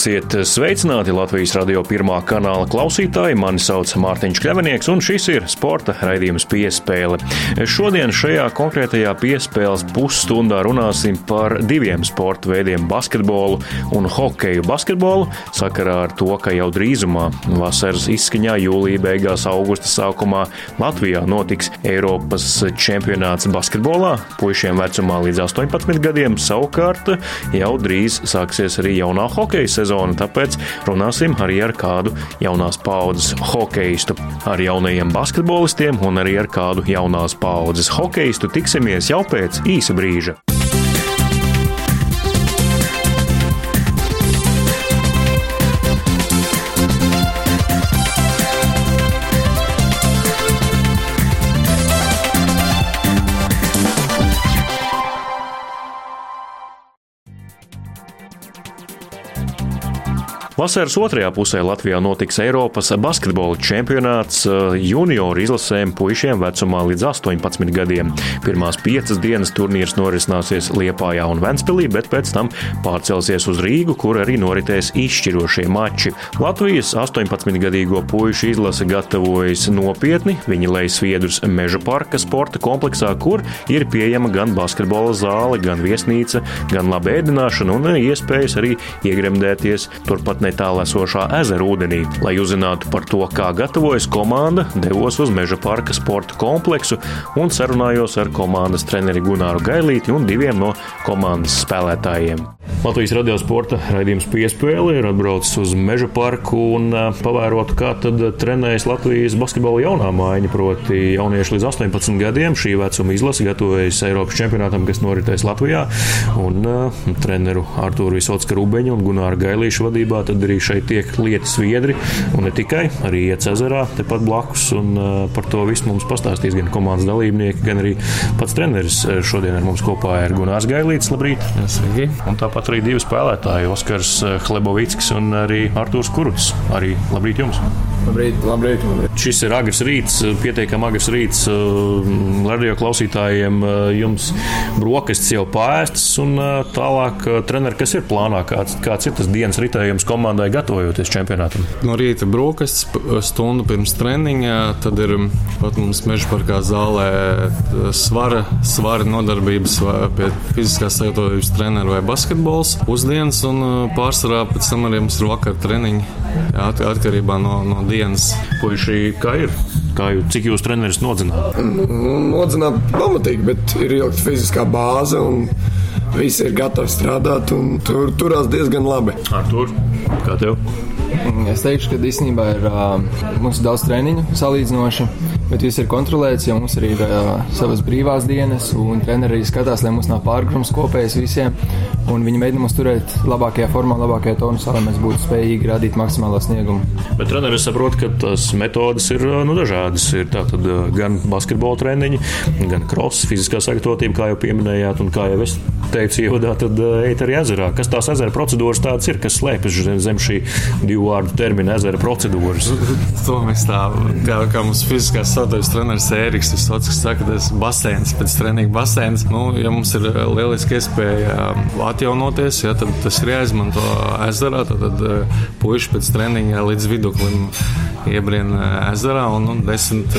Esiet sveicināti Latvijas radio pirmā kanāla klausītāji. Mani sauc Mārtiņš Kļavinieks, un šis ir sporta raidījums piespēle. Šodien šajā konkrētajā piespēles pusstundā runāsim par diviem sporta veidiem - basketbolu un hokeju. Basketbolu sakarā ar to, ka jau drīzumā, vasaras izskaņā, jūlijā beigās, augusta sākumā Latvijā notiks Eiropas čempionāts basketbolā. Puisiem vecumā līdz 18 gadiem savukārt jau drīz sāksies arī jaunā hokeja sezona, tāpēc runāsim arī ar kādu jaunās paudzes hokeistu. Ar jaunajiem basketbolistiem un arī ar kādu jaunās paudzes hokeistu tiksimies jau pēc īsa brīža. Vasaras otrajā pusē Latvijā notiks Eiropas basketbola čempionāts eh, junioru izlasēm puišiem vecumā līdz 18 gadiem. Pirmās piecas dienas turnīrs norisināsies Liepājā un Ventspilī, bet pēc tam pārcelsies uz Rīgu, kur arī noritēs izšķirošie mači. Latvijas 18-gadīgo puišu izlase gatavojas nopietni. Viņi lej sviedrus Meža parka sporta kompleksā, kur ir pieejama gan basketbola zāle, gan viesnīca, gan laba ēdināšana un iespējas arī iegremdēties turpat ne netālu esošā ezera ūdenī. Lai uzzinātu par to, kā gatavojas komanda, devos uz Meža parka sporta kompleksu un sarunājos ar komandas treneri Gunāru Gailīti un diviem no komandas spēlētājiem. Latvijas radio sporta raidījums piespēle ir atbraucis uz Meža parku un pavērot, kā tad trenējas Latvijas basketbola jaunā mājiņa, proti jaunieši līdz 18 gadiem. Šī vecuma izlase gatavojas Eiropas čempionātam, kas noritēs Latvijā. Un uh, treneru Artūru Visotska Rubeņu un Gunāru Gailīšu vadībā tad arī šeit tiek lietas viedri un ne tikai, arī iet ezerā tepat blakus. Un uh, par to visu mums pastāstīs gan komandas dalībnieki, gan arī pats treneris. Šodien ar mums kopā ir Gunārs Gailīts. Labrīt! Sveiki! Un tāpat arī divi spēlētāji, Oskars Hlebovickis un arī Artūrs Kurus. Arī labrīt jums! Labrīt, labrīt, labrīt. Šis ir agrs rīts, pietiekami agrs rīts radio klausītājiem. Jums brokastis jau pārēstas, un tālāk, treneri, kas ir plānā, kāds, kāds ir tas dienas ritējums komandai gatavojoties čempionātam? No rīta brokastis, stundu pirms treniņa, tad ir pat mums meža parkā zālē svara, svara nodarbības pie fiziskās sagatavotības treneru vai basketbols, pusdienas, un pārsvarā pēc tam arī mums ir vakar treniņi, jā, atkarībā no, no dienas. Puisī, kā ir? Kā jūs, cik jūs treneris nodzināt? Nu, nodzināt pamatīgi, bet ir ielikt fiziskā bāze un visi ir gatavi strādāt un tur turās diezgan labi. Ar tur? Kā tev? Es teikšu, ka īstenībā ir uh, daudz treniņu salīdzinoši, bet viss ir kontrolēts, jo mums arī ir uh, savas brīvās dienas, un treneri arī skatās, lai mums nav pārgrums kopējs visiem, un viņi mēģina mums turēt labākajā formā, labākajā tonusā, lai mēs būtu spējīgi radīt maksimālo sniegumu. Bet treneris saprot, ka tās metodas ir nu, dažādas. Ir tātad gan basketbola treniņi, gan cross, fiziskā sagatavotība, kā jau pieminējāt, un kā jau es teicu, ievadā, tad eit arī ezerā. Kas tās ezera procedūras tādas ir, kas slēpjas zem šī divu vārdu termina ezera procedūras? To mēs tā, kā, kā mums fiziskās saturs treneris Ēriks, kas saka, tas basēns, pēc treniņa basēns. Nu, ja mums ir lieliski iespēja atjaunoties, ja, tad tas ir jāizmanto ezerā, tad, tad puiši pēc treniņa līdz viduklim iebrien ezerā un nu, 10,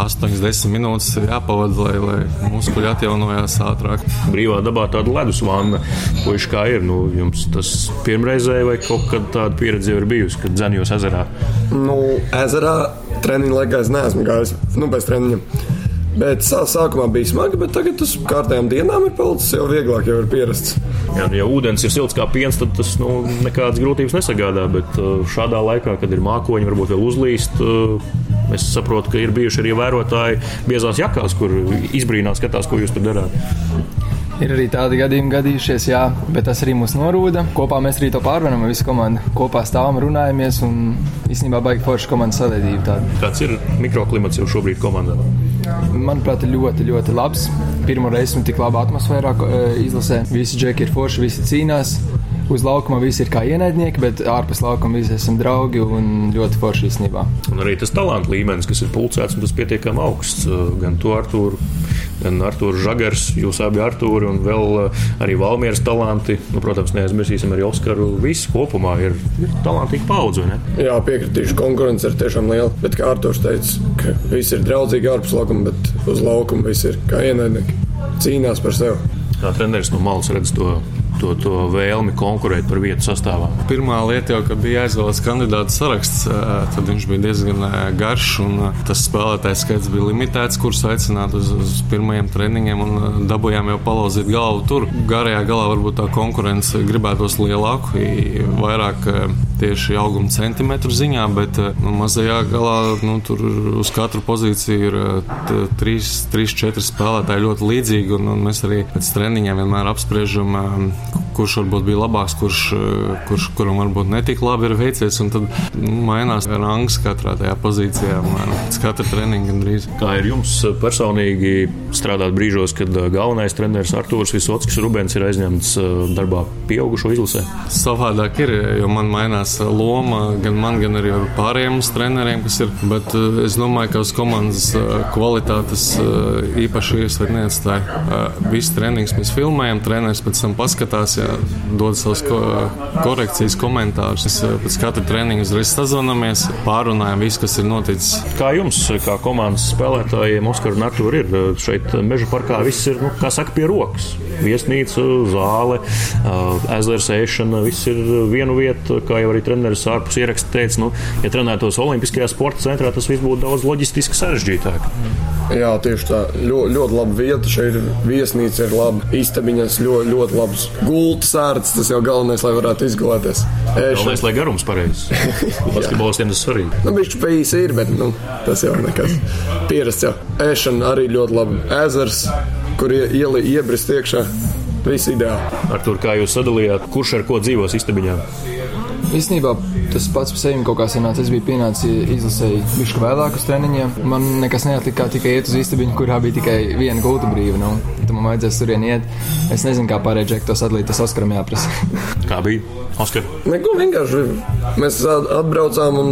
8, 10 minūtes ir jāpavada, lai, lai muskuļi atjaunojās ātrāk. Brīvā dabā tāda ledus vanna, puiši kā ir, nu, jums tas pirmreizēji vai kaut kad tāda pieredze ir bijusi, kad dzenjos ezerā? Nu, ezerā treniņa laikā es neesmu gājis, nu, bez treniņa. Bet sākumā bija smagi, bet tagad uz kārtējām dienām ir palicis jau vieglāk, jau ir pierasts. Jā, nu, ja ūdens ir silts kā piens, tad tas nu, nekādas grūtības nesagādā. Bet šādā laikā, kad ir mākoņi, varbūt vēl uzlīst, es saprotu, ka ir bijuši arī vērotāji biezās jakās, kur izbrīnās, skatās, ko jūs tur darāt. Ir arī tādi gadījumi gadījušies, jā, bet tas arī mūs norūda. Kopā mēs arī to pārvaram, visu komandu. Kopā stāvam, runājamies un īstenībā baigi forša komandas sadarbība. Tāda. Kāds ir mikroklimats jau šobrīd komandā? Manuprāt, ļoti, ļoti labs. Pirmo reizi esmu tik labā atmosfērā izlasē. Visi džeki ir forši, visi cīnās. Uz laukuma visi ir kā ienaidnieki, bet ārpus laukuma visi esam draugi un ļoti forši īstenībā. Un arī tas talantu līmenis, kas ir pulcēts, un tas pietiekami augsts. Gan to Artūru gan Artūrs Žagars, jūs abi Artūri un vēl arī Valmieras talanti. Nu, protams, neaizmirsīsim arī Oskaru. Visi kopumā ir, ir talantīgi paudzi. Jā, piekritīšu, konkurence ir tiešām liela. Bet kā Artūrs teica, ka visi ir draudzīgi ārpus laukuma, bet uz laukuma visi ir kā ienaidnieki. Cīnās par sevi. Kā treneris no malas redz to to, to vēlmi konkurēt par vietu sastāvā? Pirmā lieta jau, kad bija aizvēlēts kandidātu saraksts, tad viņš bija diezgan garš un tas spēlētājs skaits bija limitēts, kurus aicināt uz, uz pirmajiem treniņiem un dabūjām jau palauzīt galvu tur. Garajā galā varbūt tā konkurence gribētos lielāku, vairāk tieši auguma centimetru ziņā, bet nu, mazajā galā nu, tur uz katru pozīciju ir 3-4 spēlētāji ļoti līdzīgi un, un mēs arī pēc treniņiem vienmēr apspriežam kurš varbūt bija labāks, kurš, eh, kurš kuram varbūt netik labi ir veicies. Tad nu, mainās rangs katrā tajā pozīcijā, pēc katra treniņa gandrīz. Kā ir jums personīgi strādāt brīžos, kad eh, galvenais treneris Artūrs Visotskis Rubens ir aizņemts eh, darbā pieaugušo izlasē? Savādāk ir, jo man mainās loma gan man, gan arī ar pārējiem treneriem, kas ir. Bet es domāju, ka uz komandas kvalitātes īpaši iesver neatstāja. Visu treniņus mēs filmējam, treneris pēc tam paskatās, jā, dod savus ko, korekcijas komentārus. Mēs eh, pēc katra treniņa uzreiz sazvanāmies, pārunājam visu, kas ir noticis. Kā jums, kā komandas spēlētājiem, Oskar un Artur, ir šeit meža parkā? Viss ir, nu, kā saka, pie rokas. Viesnīca, zāle, ezers ēšana, viss ir vienu vietu, kā jau arī treneris ārpus ieraksta teica, nu, ja trenētos Olimpiskajā sporta centrā, tas viss būtu daudz loģistiski sarežģītāk. Jā, tieši tā. Ļoti, ļoti laba vieta. Šeit ir viesnīca, ir laba istabiņas, ļoti, ļoti labs gultas ārts. Tas jau galvenais, lai varētu izgulēties. Galvenais, lai garums pareizs. Basketbolistiem tas svarīgi. Nu, viņš pēc ir, bet nu, tas jau nekas pierasts jau. Ēšana arī ļoti laba. Ezers, kur ieli iebrist iekšā. Viss ideāli. Ar to, kā jūs sadalījāt, kurš ar ko dzīvos istabiņā? Īstenībā tas pats par sevi kaut kā sanāca. Es biju pienācis izlasēji bišķi vēlāk uz treniņiem. Man nekas neatlika, tikai iet uz istabiņu, kurā bija tikai viena gulta brīva. Nu, tad man vajadzēs turien iet. Es nezinu, kā pārējie džekti to sadalīt, tas Oskaram jāprasa. kā bija? Oskar? Neko vienkārši. Mēs atbraucām un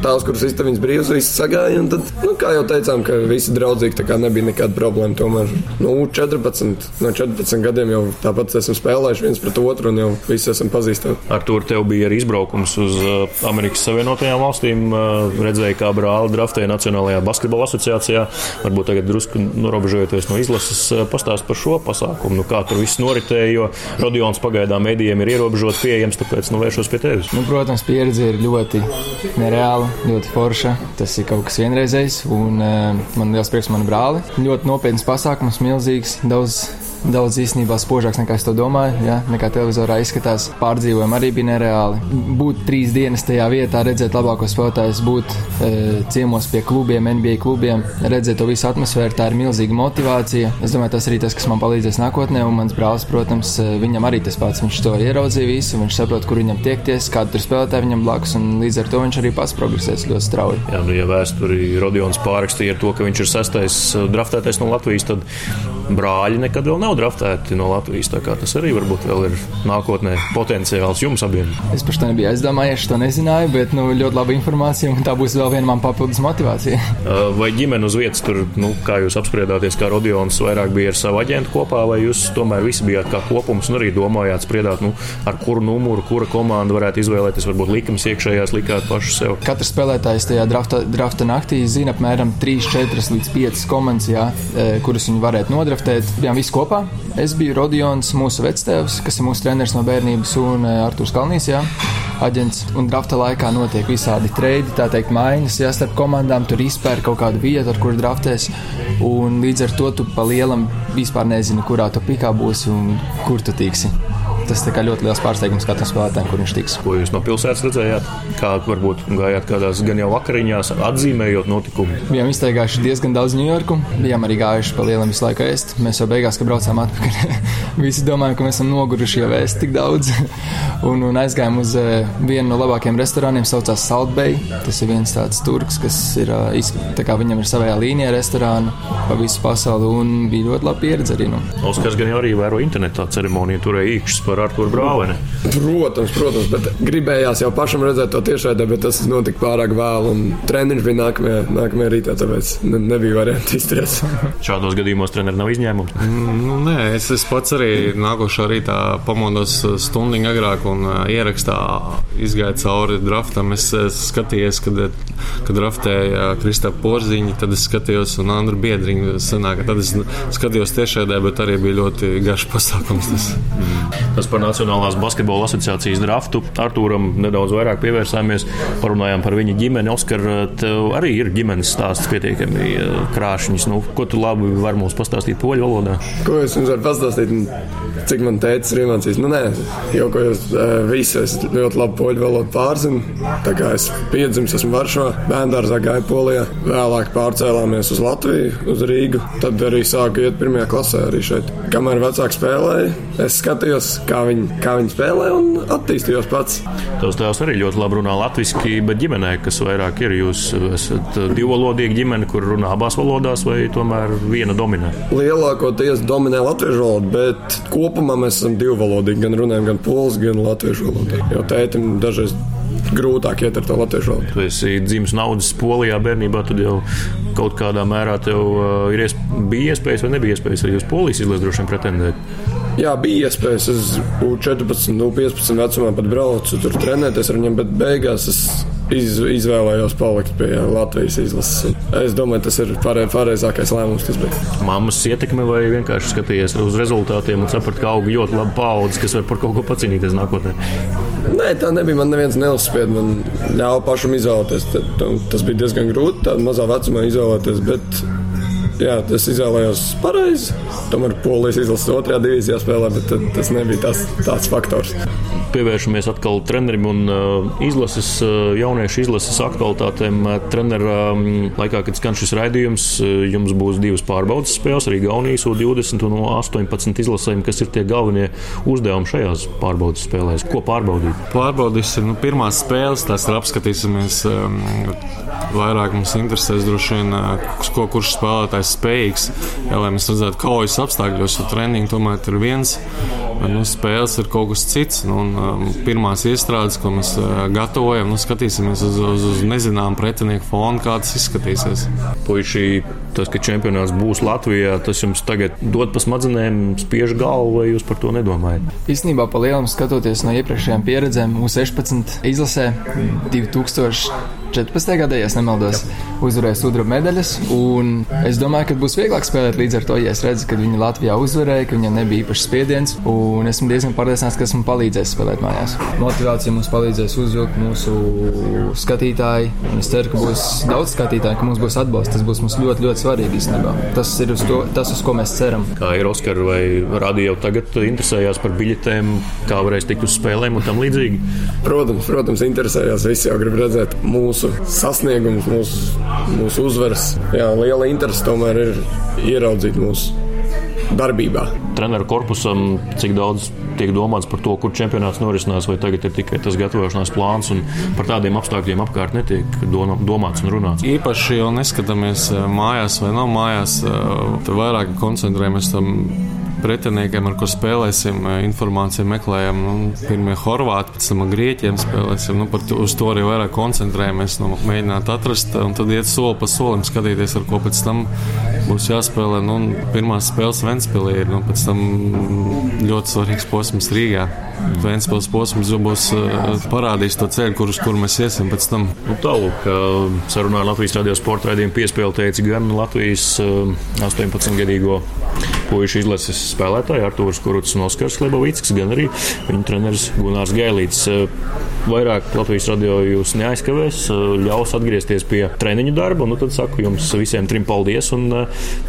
tās, kuras istabiņas brīvas, visi sagāja. Tad, nu, kā jau teicām, ka visi draudzīgi, tā kā nebija nekāda problēma. Tomēr nu, 14, no 14 gadiem jau tāpat esam spēlējuši viens pret otru un jau visi esam pazīstami. Ar to tev bija arī izbraukums izbraukums uz uh, Amerikas Savienotajām valstīm. Uh, redzēju, kā brāli draftēja Nacionālajā basketbola asociācijā. Varbūt tagad drusku norobežojoties no izlases, uh, pastāst par šo pasākumu. Nu, kā tur viss noritēja, jo Rodions pagaidām mēdījiem ir ierobežots pieejams, tāpēc nu, vēršos pie tevis. Nu, protams, pieredze ir ļoti nereāla, ļoti forša. Tas ir kaut kas vienreizējs, un man liels prieks man brāli. Ļoti nopietns pasākums, milzīgs, daudz daudz īstenībā spožāks nekā es to domāju. Ja? Nekā televizorā izskatās. Pārdzīvojumi arī bija nereāli. Būt trīs dienas tajā vietā, redzēt labākos spēlētājus, būt e, ciemos pie klubiem, NBA klubiem, redzēt to visu atmosfēru, tā ir milzīga motivācija. Es domāju, tas arī tas, kas man palīdzēs nākotnē. Un mans brālis, protams, e, viņam arī tas pats. Viņš to ieraudzīja visu, viņš saprot, kur viņam tiekties, kāda tur spēlētāja viņam blakus, un līdz ar to viņš arī pats progresēs ļoti strauji. Jā, nu, ja vēsturī Rodions pārrakstīja to, ka viņš ir sastais e, draftētais no Latvijas, tad brāļi nekad vēl nav draftēti no Latvijas. Tas arī varbūt vēl ir nākotnē potenciāls jums abiem. Es par to nebiju aizdomājies, to nezināju, bet nu, ļoti laba informācija, un tā būs vēl viena man papildus motivācija. Vai ģimene uz vietas tur, nu, kā jūs apspriedāties, kā Rodions vairāk bija ar savu aģentu kopā, vai jūs tomēr visi bijāt kā kopums un arī domājāt, spriedāt, nu, ar kuru numuru, kura komanda varētu izvēlēties, varbūt likums iekšējās likāt pašu sev? Katrs spēlētājs tajā drafta, drafta naktī zina apmēram 3, 4 līdz 5 komandas, jā, kuras viņi varētu nodraftēt. Bijām visi kopā, Es biju Rodions, mūsu vectēvs, kas ir mūsu treneris no bērnības, un eh, Artūrs Kalnīs, jā, aģents. Un drafta laikā notiek visādi treidi, tā teikt, maiņas, jā, starp komandām. Tur izpēr kaut kādu vietu, ar kuru draftēs. Un līdz ar to tu pa lielam vispār nezini, kurā tu pikā būsi un kur tu tiksi tas ir ļoti liels pārsteigums katram spēlētājam, kur viņš tiks. Ko jūs no pilsētas redzējāt? Kā varbūt gājāt kādās gan jau vakariņās, atzīmējot notikumu? Bijām izteigājuši diezgan daudz Ņujorku, bijām arī gājuši pa lielam visu laiku ēst. Mēs jau beigās, kad braucām atpakaļ, visi domājām, ka mēs esam noguruši jau ēst tik daudz. un, un aizgājām uz uh, vienu no labākajiem restorāniem, saucās Salt Bay. Tas ir viens tāds turks, kas ir, uh, tā kā viņam ir savējā līnijā restorāna pa visu pasauli un bija ļoti laba pieredze arī. Nu. Oskars gan jau arī vēro internetā ceremoniju, turēja īkšķis par ar Arturu Brāveni. Protams, protams, bet gribējās jau pašam redzēt to tiešraidē, bet tas notika pārāk vēlu. Treniņš bija nākamajā, nākamajā rītā, tāpēc ne, nebija variantu izturēties. Šādos gadījumos treneris nav izņēmums. Mm, nu, nē, es, es pats arī nākošā rītā pamodos stundu agrāk un ierakstā izgāju cauri draftam. Es, es skatījos, kad, kad draftēja Kristapā Porziņa, tad es skatījos un Andru Biedriņu. Sanāk, tad es skatījos tiešraidē, bet arī bija ļoti garš pasākums. Tas, mm. Tas par Nacionālās basketbola asociācijas draftu Artūram nedaudz vairāk pievērsāmies. Parunājām par viņa ģimeni. Oskar, tev arī ir ģimenes stāsts pietiekami krāšņs. Nu, ko tu labi vari mums pastāstīt poļu valodā? Ko es jums varu pastāstīt? Cik man teica, ir iemācījis, nu nē, jau ko jūs visi esat ļoti labi poļu valodu pārzinu. Tā kā es piedzimis, esmu Varšavā, bērngārzā gāju Polijā, vēlāk pārcēlāmies uz Latviju, uz Rīgu. Tad arī sāku iet pirmajā klasē arī šeit. Kamēr vecāki spēlēja, es skatījos, kā viņi, kā viņi spēlē un attīstījos pats. Tavs tēvs arī ļoti labi runā latviešu, bet ģimenē, kas vairāk ir, jūs esat divvalodīga ģimene, kur runā abās valodās, vai tomēr viena dominē? Lielākoties dominē latviešu valoda, bet kopumā mēs esam divvalodīgi, gan runājam gan polis, gan latviešu valodā. Jo tētim dažreiz grūtāk iet ar to latviešu valodu. Tu esi dzimis naudas polijā bērnībā, tad jau kaut kādā mērā tev uh, ir ies, bija iespējas vai nebija iespējas arī uz polijas izlases droši vien pretendēt. Jā, bija iespējas. Es 14, nu, 15 vecumā pat braucu tur trenēties ar viņiem, bet beigās es iz, izvēlējos palikt pie Latvijas izlases. Es domāju, tas ir pareizākais lēmums, kas bija. Māmas ietekme vai vienkārši skatījies uz rezultātiem un saprati, ka auga ļoti laba paudze, kas var par kaut ko pacīnīties nākotnē? Nē, tā nebija. Man neviens neuzspied. Man ļāva pašam izvēlēties. Tas bija diezgan grūti tādā mazā vecumā izvēlēties. Bet jā, es izvēlējos pareizi. Tomēr polijas izlases otrajā divīzijā spēlē, bet tas nebija tas, tāds faktors pievēršamies atkal trenerim un uh, izlases, uh, jauniešu izlases aktualitātēm. Uh, trenera um, laikā, kad skan šis raidījums, jums būs divas pārbaudas spēles, arī Gaunijas U20 un 18 izlasēm, kas ir tie galvenie uzdevumi šajās pārbaudas spēlēs. Ko pārbaudīt? Pārbaudīsim nu, pirmās spēles, tās ir apskatīsimies. Um, vairāk mums interesēs droši vien, ko kurš spēlētājs spējīgs. Jā, lai mēs redzētu, kaujas apstākļos, jo treniņi tomēr ir viens, nu, spēles ir kaut kas cits. Nu, un, um, pirmās iestrādes, ko mēs uh, gatavojam, nu, skatīsimies uz, uz, uz nezināmu pretinieku fonu, kā tas izskatīsies. Puiši, tas, ka čempionāts būs Latvijā, tas jums tagad dod pa smadzenēm, spiež galvu, vai jūs par to nedomājat? Īstenībā, pa lielam skatoties no iepriekšējām pieredzēm, U16 izlasē 2000. 14. gadā, ja nemaldos, uzvarēja sudraba medaļas. Es domāju, ka būs vieglāk spēlēt līdz ar to, ja es redzu, ka viņi Latvijā uzvarēja, ka viņiem nebija īpašs spiediens. Esmu diezgan pārliecināts, ka tas man palīdzēs spēlēt mājās. Motivācija mums palīdzēs uzvilkt mūsu skatītāji. Es ceru, ka būs daudz skatītāju, ka mums būs atbalsts. Tas būs mums ļoti, ļoti svarīgi īstenībā. Tas ir uz to, tas, uz ko mēs ceram. Kā ir Oskar vai Rādio jau tagad interesējās par biļetēm, kā varēs tikt uz spēlēm un tam līdzīgi? Protams, protams, interesējās. Visi jau grib redzēt mūsu mūsu sasniegumus, mūsu, mūsu uzvaras. Jā, liela interese tomēr ir ieraudzīt mūsu darbībā. Treneru korpusam, cik daudz tiek domāts par to, kur čempionāts norisinās, vai tagad ir tikai tas gatavošanās plāns, un par tādiem apstākļiem apkārt netiek domāts un runāts. Īpaši jau neskatāmies eh, mājās vai nav mājās, eh, tad vairāk koncentrējamies tam pretiniekiem, ar kuriem spēlēsim, eh, informāciju meklējam. Nu, pirmie horvāti, pēc tam grieķiem spēlēsim. Nu, to, uz to arī vairāk koncentrējamies, nu, mēģināt atrast, un tad iet soli pa solim, skatīties, ar ko pēc tam būs jāspēlē. Nu, pirmās spēles Ventspēlī ir nu, tam ļoti svarīgs posms Rīgā. Ventspils posms būs uh, parādījis to ceļu, kur, kur mēs iesim pēc tam. Nu, Tālāk, sarunā Latvijas radio sporta raidījuma piespēle teica gan Latvijas uh, 18-gadīgo puikas izlases spēlētāji Artūrs Kuruts un Oskars Lebovicks, gan arī viņa treneris Gunārs Gailīts. Vairāk Latvijas radio jūs neaizkavēs, ļaus atgriezties pie treniņu darba. Nu, tad saku jums visiem trim paldies, un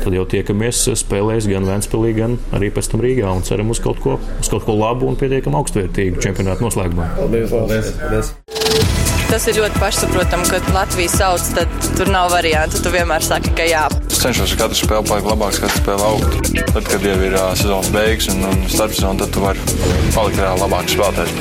tad jau tiekamies spēlēs gan Vēnspilī, gan arī pēc tam Rīgā un ceram uz kaut ko, uz kaut ko labu un pietiekami augstvērtīgu čempionātu noslēgumā. Paldies! paldies. paldies. Tas ir ļoti pašsaprotami, ka Latvijas sauc, tad tur nav variantu. Tu vienmēr saki, ka jā. Es cenšos katru spēli palikt labāks, katru spēli augt. Tad, kad jau ir uh, sezonas beigas un, un starpsezona, tad tu vari palikt vēl labāks spēlētājs.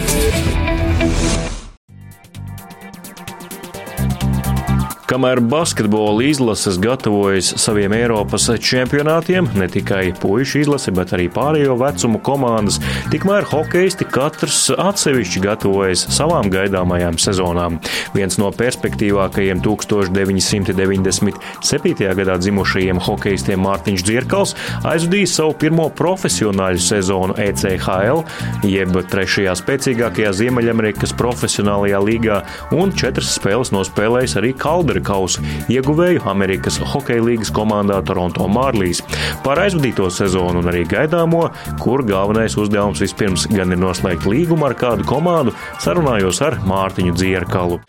Kamēr basketbola izlases gatavojas saviem Eiropas čempionātiem, ne tikai puišu izlase, bet arī pārējo vecumu komandas, tikmēr hokeisti katrs atsevišķi gatavojas savām gaidāmajām sezonām. Viens no perspektīvākajiem 1997. gadā dzimušajiem hokeistiem Mārtiņš Dzirkals aizvadīja savu pirmo profesionāļu sezonu ECHL, jeb trešajā spēcīgākajā Ziemeļamerikas profesionālajā līgā, un četras spēles nospēlējis arī Kaldera Oscara kausa ieguvēju Amerikas Hokeja līgas komandā Toronto Marlīs. Par aizvadīto sezonu un arī gaidāmo, kur galvenais uzdevums vispirms gan ir noslēgt līgumu ar kādu komandu, sarunājos ar Mārtiņu Dzierkalu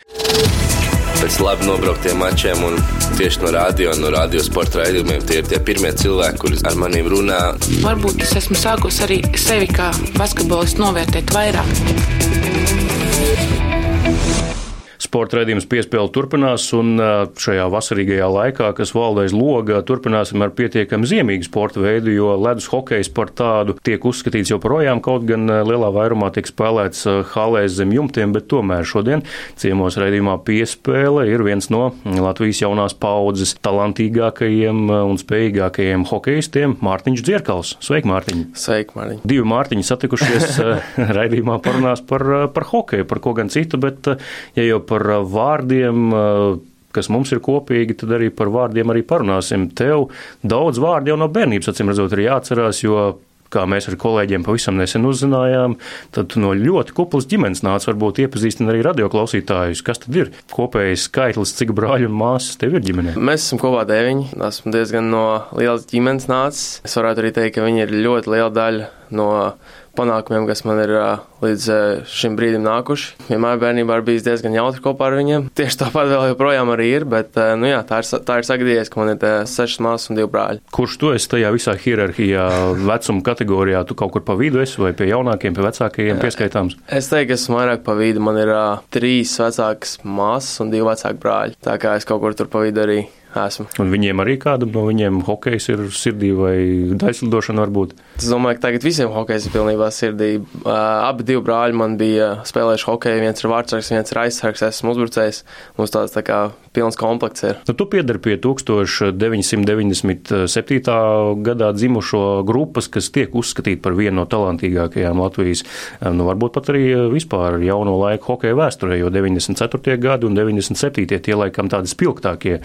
pēc labi nobrauktiem mačiem un tieši no radio, no radio sporta raidījumiem. Tie ir tie pirmie cilvēki, kurus ar maniem runā. Varbūt es esmu sākus arī sevi kā basketbolistu novērtēt vairāk. Sporta raidījums piespēle turpinās, un šajā vasarīgajā laikā, kas valda aiz loga, turpināsim ar pietiekami ziemīgu sporta veidu, jo ledus hokejs par tādu tiek uzskatīts joprojām, kaut gan lielā vairumā tiek spēlēts halēs zem jumtiem, bet tomēr šodien ciemos raidījumā piespēle ir viens no Latvijas jaunās paudzes talantīgākajiem un spējīgākajiem hokejistiem - Mārtiņš Dzierkals. Sveiki, Mārtiņ! Sveiki, Mārtiņ! Divi Mārtiņi satikušies raidījumā parunās par, par hokeju, par ko gan citu, bet ja jau par par vārdiem kas mums ir kopīgi, tad arī par vārdiem arī parunāsim. Tev daudz vārdu jau no bērnības, acīm redzot, ir jāatcerās, jo kā mēs ar kolēģiem pavisam nesen uzzinājām, tad no ļoti kuplas ģimenes nāca varbūt iepazīstināt arī radioklausītājus. Kas tad ir kopējais skaitlis, cik brāļu un māsas tev ir ģimenē? Mēs esam kopā deviņi. Esmu diezgan no lielas ģimenes nācis. Es varētu arī teikt, ka viņi ir ļoti liela daļa no panākumiem, kas man ir līdz šim brīdim nākuši. Vienmēr bērnībā ir bijis diezgan jautri kopā ar viņiem. Tieši tāpat vēl joprojām arī ir, bet nu jā, tā ir, tā ir sagadījies, ka man ir sešas māsas un divi brāļi. Kurš tu esi tajā visā hierarhijā, vecuma kategorijā? Tu kaut kur pa vidu esi vai pie jaunākiem, pie vecākajiem pieskaitāms? Es teiktu, ka esmu vairāk pa vidu. Man ir trīs vecākas māsas un divi vecāki brāļi. Tā kā es kaut kur tur pa vidu arī esmu. Un viņiem arī kādam no viņiem hokejs ir sirdī vai daļslidošana varbūt? Es domāju, ka tagad visiem hokejs ir pilnībā sirdī. Uh, abi divi brāļi man bija spēlējuši hokeju, viens ir vārdsargs, viens ir aizsargs, esmu uzbrucējs. Mums tāds tā kā pilns komplekts ir. Nu, tu piedari pie 1997. gadā dzimušo grupas, kas tiek uzskatīta par vienu no talantīgākajām Latvijas, nu, varbūt pat arī vispār jauno laiku hokeja vēsturē, jo 94. gadi un 97. tie laikam tādi spilgtākie.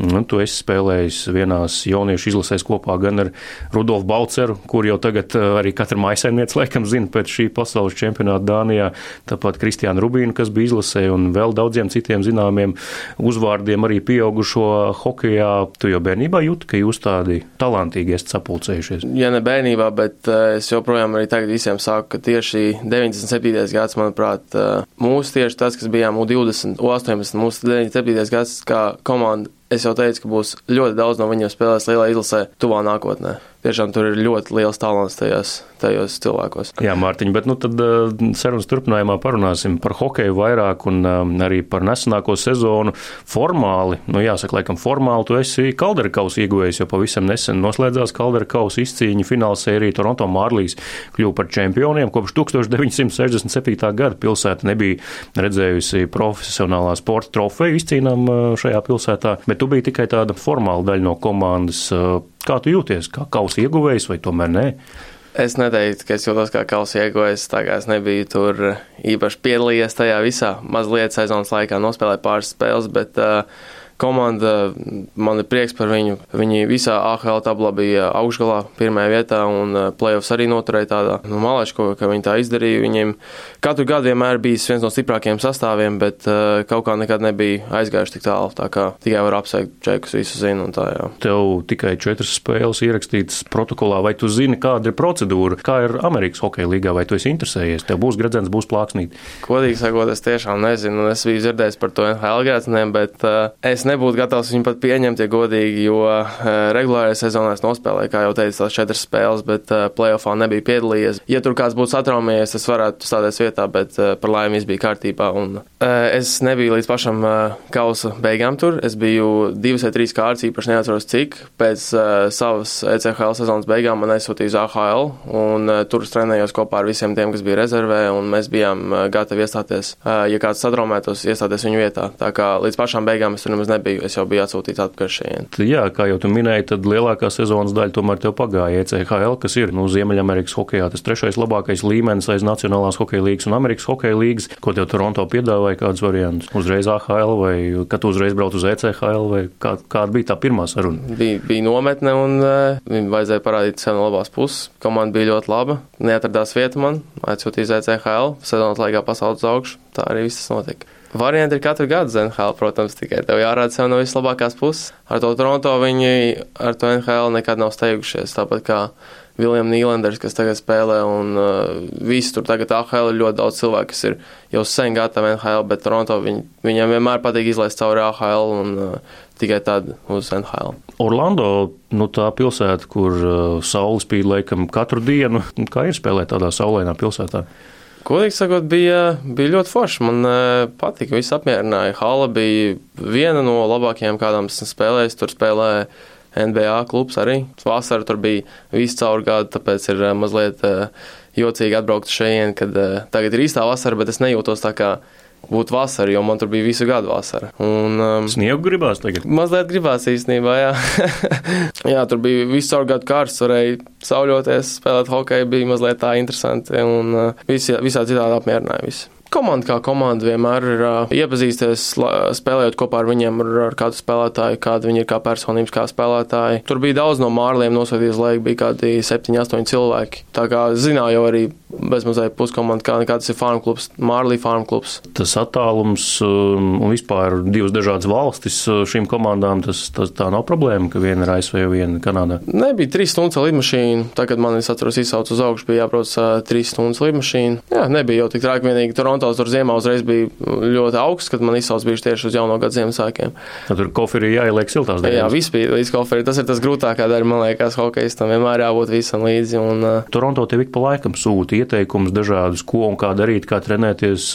Nu, tu esi spēlējis vienās jauniešu izlasēs kopā gan ar Rudolfu Balceru, kur jau tagad arī katra maisaimniece laikam zina pēc šī pasaules čempionāta Dānijā, tāpat Kristiānu Rubīnu, kas bija izlasē, un vēl daudziem citiem zināmiem uzvārdiem uzvārdiem arī pieaugušo hokejā. Tu jau bērnībā jūti, ka jūs tādi talantīgi esat sapulcējušies. Ja ne bērnībā, bet uh, es joprojām arī tagad visiem saku, ka tieši 97. gads, manuprāt, uh, mūsu tieši tas, kas bijām U20, U18, mūsu 97. gads kā komanda es jau teicu, ka būs ļoti daudz no viņiem spēlēs lielā izlasē tuvā nākotnē. Tiešām tur ir ļoti liels talants tajos, tajos cilvēkos. Jā, Mārtiņ, bet nu tad uh, sarunas turpinājumā parunāsim par hokeju vairāk un um, arī par nesenāko sezonu. Formāli, nu jāsaka, laikam formāli tu esi Kaldera kausa ieguvējis, jo pavisam nesen noslēdzās Kaldera kausa izcīņa fināla sērija Toronto Marlīs kļuva par čempioniem. Kopš 1967. gada pilsēta nebija redzējusi profesionālā sporta trofeju izcīnām šajā pilsētā, bet tu biji tikai tāda formāla daļa no komandas. Kā tu jūties, kā kausa ieguvējs vai tomēr nē? Es neteiktu, ka es jūtos kā kausa ieguvējs, tā kā es nebiju tur īpaši piedalījies tajā visā. Mazliet sezonas laikā nospēlēju pāris spēles, bet uh, komanda, man ir prieks par viņu. Viņi visā AHL tablā bija augšgalā, pirmajā vietā, un uh, playoffs arī noturēja tādā nu, malečko, ka viņi tā izdarīja. Viņiem katru gadu vienmēr bijis viens no stiprākajiem sastāviem, bet uh, kaut kā nekad nebija aizgājuši tik tālu. Tā kā tikai var apsveikt čekus, visu zinu. Tā, jā. Tev tikai četras spēles ierakstītas protokolā, vai tu zini, kāda ir procedūra, kā ir Amerikas Hokeja līgā, vai tu esi interesējies? Tev būs gredzens, būs plāksnīt. Godīgi sakot, es tiešām nezinu. Es biju dzirdējis par to NHL gredzeniem, bet uh, es nebūtu gatavs viņu pat pieņemt, ja godīgi, jo uh, regulārajā sezonā es nospēlēju, kā jau teicu, tās četras spēles, bet uh, playoffā nebija piedalījies. Ja tur kāds būtu satraumējies, es varētu stāties vietā, bet uh, par laimi viss bija kārtībā. Un, es nebiju līdz pašam kausa beigām tur. Es biju divas vai trīs kārtas, īpaši neatceros cik. Pēc savas ECHL sezonas beigām man aizsūtīja uz AHL, un tur trenējos kopā ar visiem tiem, kas bija rezervē, un mēs bijām gatavi iestāties, ja kāds satraumētos, iestāties viņu vietā. Tā kā līdz pašām beigām es tur nemaz nebiju nebiju. Es jau biju atsūtīts atpakaļ šeit. Jā, kā jau tu minēji, tad lielākā sezonas daļa tomēr tev pagāja ECHL, kas ir nu, Ziemeļamerikas hokeja tas trešais labākais līmenis aiz Nacionālās hokeja līgas un Amerikas hokeja līgas. Ko tev Toronto piedāvāja, kādas variantus? Uzreiz AHL vai kad uzreiz brauc uz ECHL vai kā, kāda bija tā pirmā saruna? Bija, bija nometne un uh, vajadzēja parādīt sev no labās puses. Komanda bija ļoti laba, neatradās vieta man, aizsūtīja ECHL, sezonas laikā pasaules augšu. Tā arī viss notika. Varianti ir katru gadu NHL, protams, tikai tev jārāda sev no vislabākās puses. Ar to Toronto viņi ar to NHL nekad nav steigušies. Tāpat kā Viljams Nīlenders, kas tagad spēlē, un uh, visi tur tagad AHL ir ļoti daudz cilvēku, kas ir jau sen gatavi NHL, bet Toronto viņ, viņiem vienmēr patīk izlaist cauri AHL un uh, tikai tad uz NHL. Orlando, nu tā pilsēta, kur uh, saule spīd laikam katru dienu, kā ir spēlēt tādā saulainā pilsētā? Godīgi sakot, bija, bija ļoti forši. Man uh, patika, viss apmierināja. Hala bija viena no labākajām, kādām esmu spēlējis. Tur spēlēja NBA klubs arī. Vasarā tur bija viss caur gadu, tāpēc ir uh, mazliet uh, jocīgi atbraukt šeit, kad tagad ir īstā vasara, bet es nejūtos tā kā būtu vasara, jo man tur bija visu gadu vasara. Un, um, Sniegu gribās tagad? Mazliet gribās īstenībā, jā. jā, tur bija visu caur gadu karsts, varēja sauļoties, spēlēt hokeju, bija mazliet tā interesanti un uh, visi, visā citādi apmierināja visi. Komanda kā komanda vienmēr ir uh, iepazīsties, spēlējot kopā ar viņiem, ar, ar kādu spēlētāju, kāda viņi ir kā personības, kā spēlētāji. Tur bija daudz no mārliem nosūtīts, lai bija kādi 7, 8 cilvēki. Tā kā zināju arī bezmazliet puskomanda, kā kāds ir farm klubs, Mārlī farm klubs. Tas attālums um, un vispār divas dažādas valstis uh, šīm komandām, tas, tas tā nav problēma, ka viena ir ASV, viena Kanādā. Nebija trīs stundas lidmašīna. Tagad man, es atceros, izsauc uz augšu, bija jābrauc trīs stundas lidmašīna. Jā, nebija jau tik traki vienīgi Toronto Torontos tur ziemā uzreiz bija ļoti augsts, kad man izsauc bija tieši uz jauno gadu Ziemassvētkiem. Tur koferi jāieliek siltās dienās. Jā, viss bija līdz koferi. Tas ir tas grūtākā daļa, man liekas, hokeistam vienmēr jābūt visam līdzi. Un, uh... Toronto tev ik pa laikam sūta ieteikumus dažādus, ko un kā darīt, kā trenēties,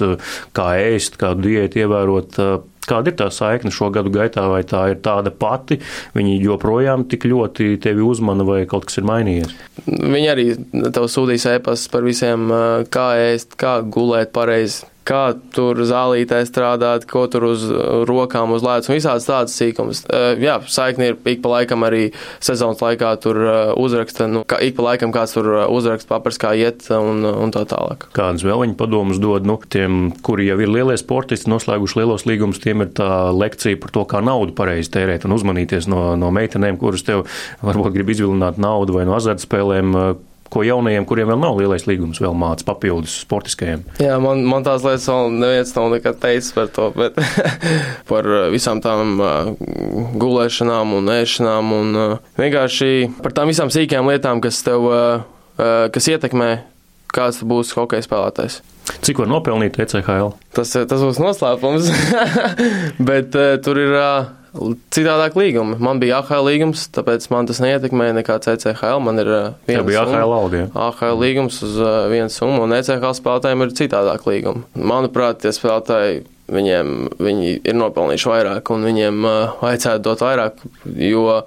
kā ēst, kādu diētu ievērot. Kāda ir tā saikne šo gadu gaitā, vai tā ir tāda pati? Viņi joprojām tik ļoti tevi uzmana, vai kaut kas ir mainījies? Viņi arī tev sūtīs ēpastus par visiem, kā ēst, kā gulēt pareizi kā tur zālītē strādāt, ko tur uz rokām uzlēts un visādas tādas sīkumas. Jā, saikni ir ik pa laikam arī sezonas laikā tur uzraksta, nu, kā ik pa laikam kāds tur uzraksta papers, kā iet un, un tā tālāk. Kādas vēl viņa padomus dod, nu, tiem, kuri jau ir lielie sportisti, noslēguši lielos līgumus, tiem ir tā lekcija par to, kā naudu pareizi tērēt un uzmanīties no, no meitenēm, kuras tev varbūt grib izvilināt naudu vai no azartspēlēm ko jaunajiem, kuriem vēl nav lielais līgums, vēl mācās papildus sportiskajiem. Jā, man, man tās lietas vēl neviens nav nekad teicis par to, bet par uh, visām tām uh, gulēšanām un ēšanām un uh, vienkārši par tām visām sīkajām lietām, kas tev, kas ietekmē, kāds būs hokeja spēlētājs. Cik var nopelnīt ECHL? Tas, tas būs noslēpums, bet tur ir citādāk līgumi. Man bija AHL līgums, tāpēc man tas neietekmēja nekā CCHL. Man ir uh, viens bija AHL alga. AHL līgums uz uh, vienu summu, un ECHL spēlētājiem ir citādāk līgumi. Manuprāt, tie spēlētāji. Viņiem viņi ir nopelnījuši vairāk, un viņiem uh, vajadzētu dot vairāk. Jo,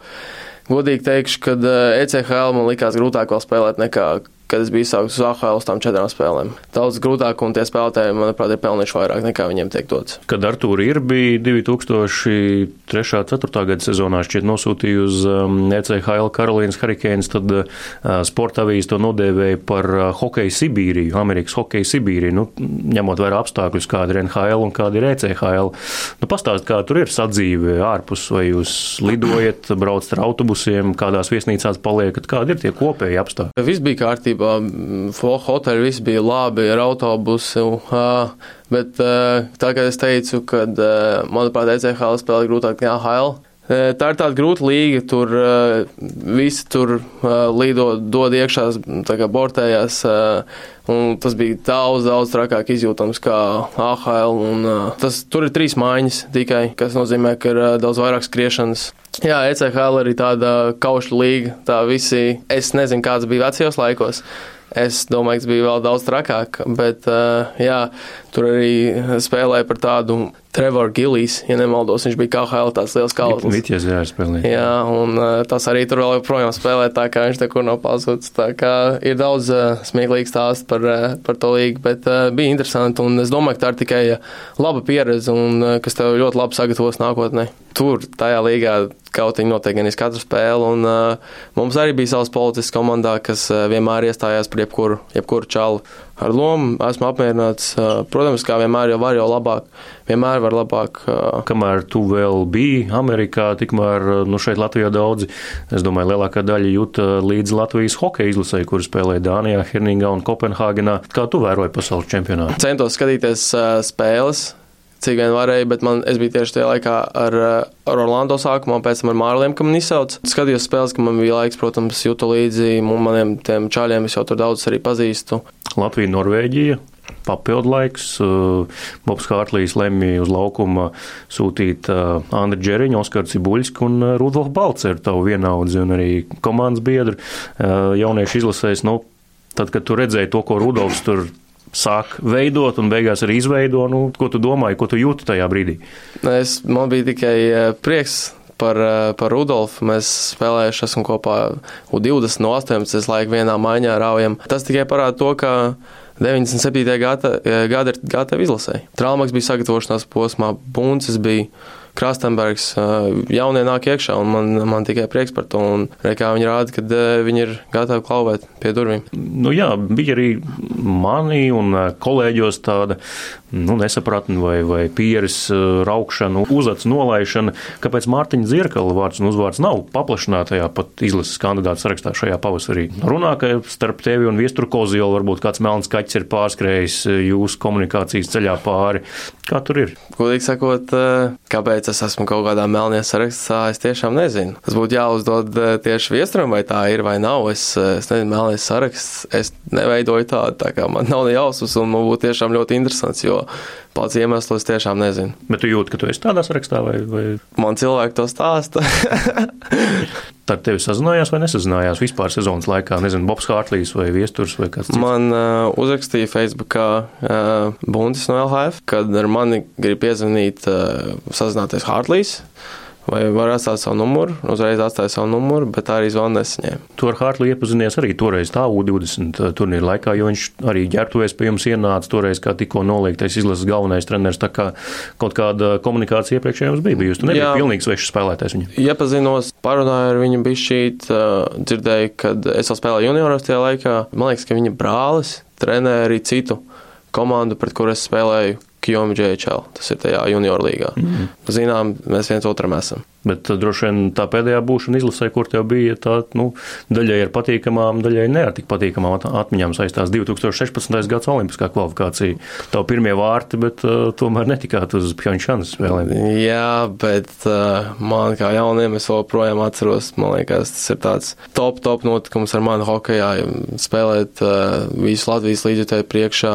godīgi teikšu, ka ECHL man likās grūtāk vēl spēlēt nekā kad es biju sācis uz AHL uz tām četrām spēlēm. Daudz grūtāk, un tie spēlētāji, manuprāt, ir pelnījuši vairāk nekā viņiem tiek dots. Kad Artur ir bija 2003. 4. gada sezonā šķiet nosūtīja uz um, ECHL Karolīnas Hurricanes, tad uh, sporta avīze to nodēvēja par uh, hokeju Sibīriju, Amerikas hokeju Sibīriju, nu, ņemot vērā apstākļus, kāda ir NHL un kāda ir ECHL. Nu, pastāst, kā tur ir sadzīve ārpus, vai jūs lidojat, braucat ar autobusiem, kādās viesnīcās paliekat, kādi ir tie kopēji apstākļi? Viss bija kārtībā kārtībā. Hoteļi viss bija labi ar autobusu. Bet tā kā es teicu, ka manuprāt, ECHL spēlē grūtāk nekā AHL. Tā ir tāda grūta līga, tur visi tur lido, dod iekšā, kā bortējās, tas bija daudz, daudz trakāk izjūtams kā AHL, un tas tur ir trīs mājiņas tikai, kas nozīmē, ka ir daudz vairāk skriešanas. Jā, ECHL arī tāda kaušu līga, tā visi, es nezinu, kāds bija vecajos laikos. Es domāju, ka tas bija vēl daudz trakāk, bet jā, tur arī spēlēja par tādu Trevor Gilijs, ja nemaldos, viņš bija KHL tāds liels kautlis. Vitjas jāspēlē. Jā, un uh, tas arī tur vēl joprojām spēlē, tā kā viņš nekur nav pazudis. Tā kā ir daudz uh, smieklīgu stāstu par, uh, par to līgu, bet uh, bija interesanti, un es domāju, ka tā ir tikai laba pieredze, un uh, kas tev ļoti labi sagatavos nākotnē. Tur, tajā līgā, kautiņi notiek gan iz katru spēli, un uh, mums arī bija savs politisks komandā, kas uh, vienmēr iestājās par jebkuru, jebkuru čalu ar lomu. Esmu apmierināts. Protams, kā vienmēr jau var jau labāk. Vienmēr var labāk. Kamēr tu vēl biji Amerikā, tikmēr nu, šeit Latvijā daudzi, es domāju, lielākā daļa jūt līdz Latvijas hokeja izlasē, kur spēlēja Dānijā, Herningā un Kopenhāgenā. Kā tu vēroji pasaules čempionātu? Centos skatīties spēles cik vien varēja, bet man, es biju tieši tajā laikā ar, ar Orlando sākumā, pēc tam ar Mārliem, kam man izsauc. Skatījos spēles, ka man bija laiks, protams, jūtu līdzi maniem tiem čaļiem, es jau tur daudz arī pazīstu. Latvija, Norvēģija. Papildu laiks. Bobs Hārtlīs lemj uz laukuma sūtīt Andriu Džeriņu, Oskaru Cibuļsku un Rudolfu Balceru, tavu vienaudzi un arī komandas biedru. Jauniešu izlasēs, nu, tad, kad tu redzēji to, ko Rudolfs tur sāk veidot un beigās arī izveido. Nu, ko tu domāji, ko tu jūti tajā brīdī? Es, man bija tikai eh, prieks. Par, eh, par Rudolfu mēs spēlējuši esam kopā U20 no 18 laika vienā maiņā raujam. Tas tikai parāda to, ka 97. gada, eh, gada ir gatava izlasē. Traumaks bija sagatavošanās posmā, Buncis bija Krastenbergs jaunie nāk iekšā, un man, man tikai prieks par to. Un, re, kā viņi rāda, ka viņi ir gatavi klauvēt pie durvīm. Nu, jā, bija arī mani un kolēģos tāda nu, nesapratne vai, vai pieres raukšana, uzacis nolaišana, kāpēc Mārtiņa Zirkala vārds un uzvārds nav paplašinātajā pat izlases kandidātu sarakstā šajā pavasarī. Runā, ka starp tevi un Viesturu Kozielu varbūt kāds melns kaķis ir pārskrējis jūsu komunikācijas ceļā pāri. Kā tur ir? Godīgi sakot, kāpēc kāpēc es esmu kaut kādā melnajā sarakstā, es tiešām nezinu. Tas būtu jāuzdod eh, tieši viesturam, vai tā ir vai nav. Es, eh, es nezinu, melnais saraksts, es neveidoju tādu, tā kā man nav ne jausmas, un man būtu tiešām ļoti interesants, jo pats iemesls es tiešām nezinu. Bet tu jūti, ka tu esi tādā sarakstā vai? vai... Man cilvēki to stāsta. Tad tevi sazinājās vai nesazinājās vispār sezonas laikā? Nezinu, Bobs Hārtlīs vai Viesturs vai kāds cits. Man uh, uzrakstīja Facebookā uh, Buntis no LHF, kad ar mani grib piezvanīt, uh, sazināties Hārtlīs vai var atstāt savu numuru. Uzreiz atstāja savu numuru, bet arī zvanu nesaņēma. Tu ar Hārtu iepazinies arī toreiz tā U20 uh, turnīra laikā, jo viņš arī ģērbtuvēs pie jums ienāca toreiz, kā tikko noliektais izlases galvenais treneris. Tā kā kaut kāda komunikācija iepriekšējā jums bija bijusi. Tu nebija pilnīgi svešs spēlētājs viņam. Iepazinos, parunāju ar viņu bišķīt, uh, dzirdēju, kad es vēl spēlēju junioros tajā laikā. Man liekas, ka viņa brālis trenēja arī citu komandu, pret kuru es spēlēju Kijoma JHL. Tas ir tajā junior līgā. Mm -hmm. Zinām, mēs viens otram esam. Bet uh, droši vien tā pēdējā būšana izlasē, kur tev bija tā, nu, daļai ar patīkamām, daļai ne ar tik patīkamām atmiņām saistās 2016. gads olimpiskā kvalifikācija. Tavu pirmie vārti, bet uh, tomēr netikāt uz Pjončānas spēlēm. Jā, bet uh, man kā jauniem es joprojām atceros, man liekas, tas ir tāds top, top notikums ar mani hokejā, spēlēt uh, visu Latvijas līdzjutēju priekšā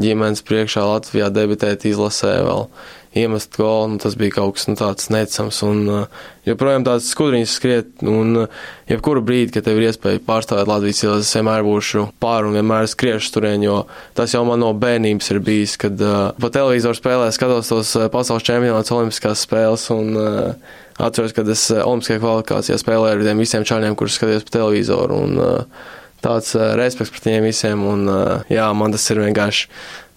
ģimenes priekšā Latvijā debitēt izlasē vēl iemest golu, nu, tas bija kaut kas nu, tāds necams. Un uh, joprojām tāds skudriņš skriet, un uh, jebkuru brīdi, kad tev ir iespēja pārstāvēt Latvijas ielas, es vienmēr būšu pār un vienmēr skriešu turien, jo tas jau man no bērnības ir bijis, kad uh, pa televizoru spēlē skatos tos uh, pasaules čempionāts, olimpiskās spēles, un uh, atceros, kad es olimpiskajā kvalifikācijā spēlēju ar visiem čaļiem, kurus skatījos pa televizoru. Un, uh, tāds respekts pret viņiem visiem. Un, jā, man tas ir vienkārši.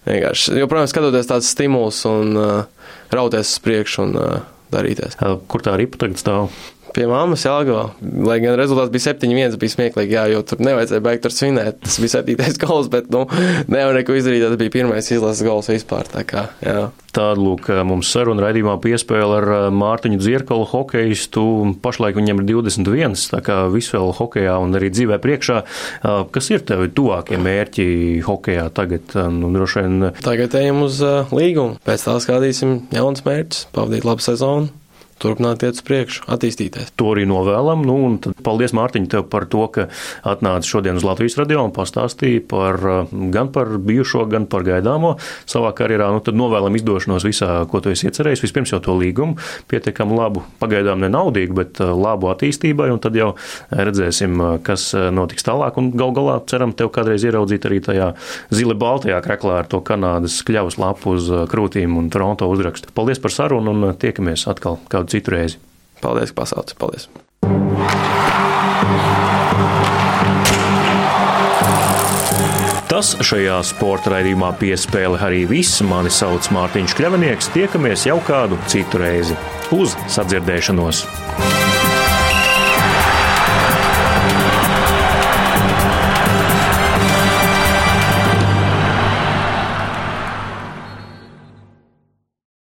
vienkārši jo, protams, skatoties tāds stimuls un rauties uz priekšu un darīties. Kur tā ripa tagad stāv? Pie mammas Jālgavā. Lai gan rezultāts bija 7-1, bija smieklīgi, jā, jo tur nevajadzēja beigt tur svinēt. Tas bija 7. gols, bet, nu, nevar neko izdarīt. Tas bija pirmais izlases gols vispār. Tā kā, jā. Tāda, lūk, mums saruna raidījumā piespēle ar Mārtiņu Dzirkalu hokeistu. Pašlaik viņam ir 21, tā kā visu vēl hokejā un arī dzīvē priekšā. Kas ir tev tuvākie mērķi hokejā tagad? Nu, droši vien. Tagad ejam uz līgumu. Pēc tā skatīsim jauns mērķis, pavadīt labu sezonu turpināt iet uz priekšu, attīstīties. To arī novēlam. Nu, paldies, Mārtiņ, tev par to, ka atnāci šodien uz Latvijas radio un pastāstīji par, gan par bijušo, gan par gaidāmo savā karjerā. Nu, tad novēlam izdošanos visā, ko tu esi iecerējis. Vispirms jau to līgumu, pietiekami labu, pagaidām nenaudīgu, bet labu attīstībai, un tad jau redzēsim, kas notiks tālāk. Un gal galā ceram tev kādreiz ieraudzīt arī tajā zili baltajā kreklā ar to Kanādas kļavas lapu uz krūtīm un Toronto uzrakstu. Paldies par sarunu un tiekamies atkal kādu kādu citu reizi. Paldies, ka pasauc! Paldies! Tas šajā sporta raidījumā piespēle arī viss. Mani sauc Mārtiņš Kļavinieks. Tiekamies jau kādu citu reizi. Uz sadzirdēšanos!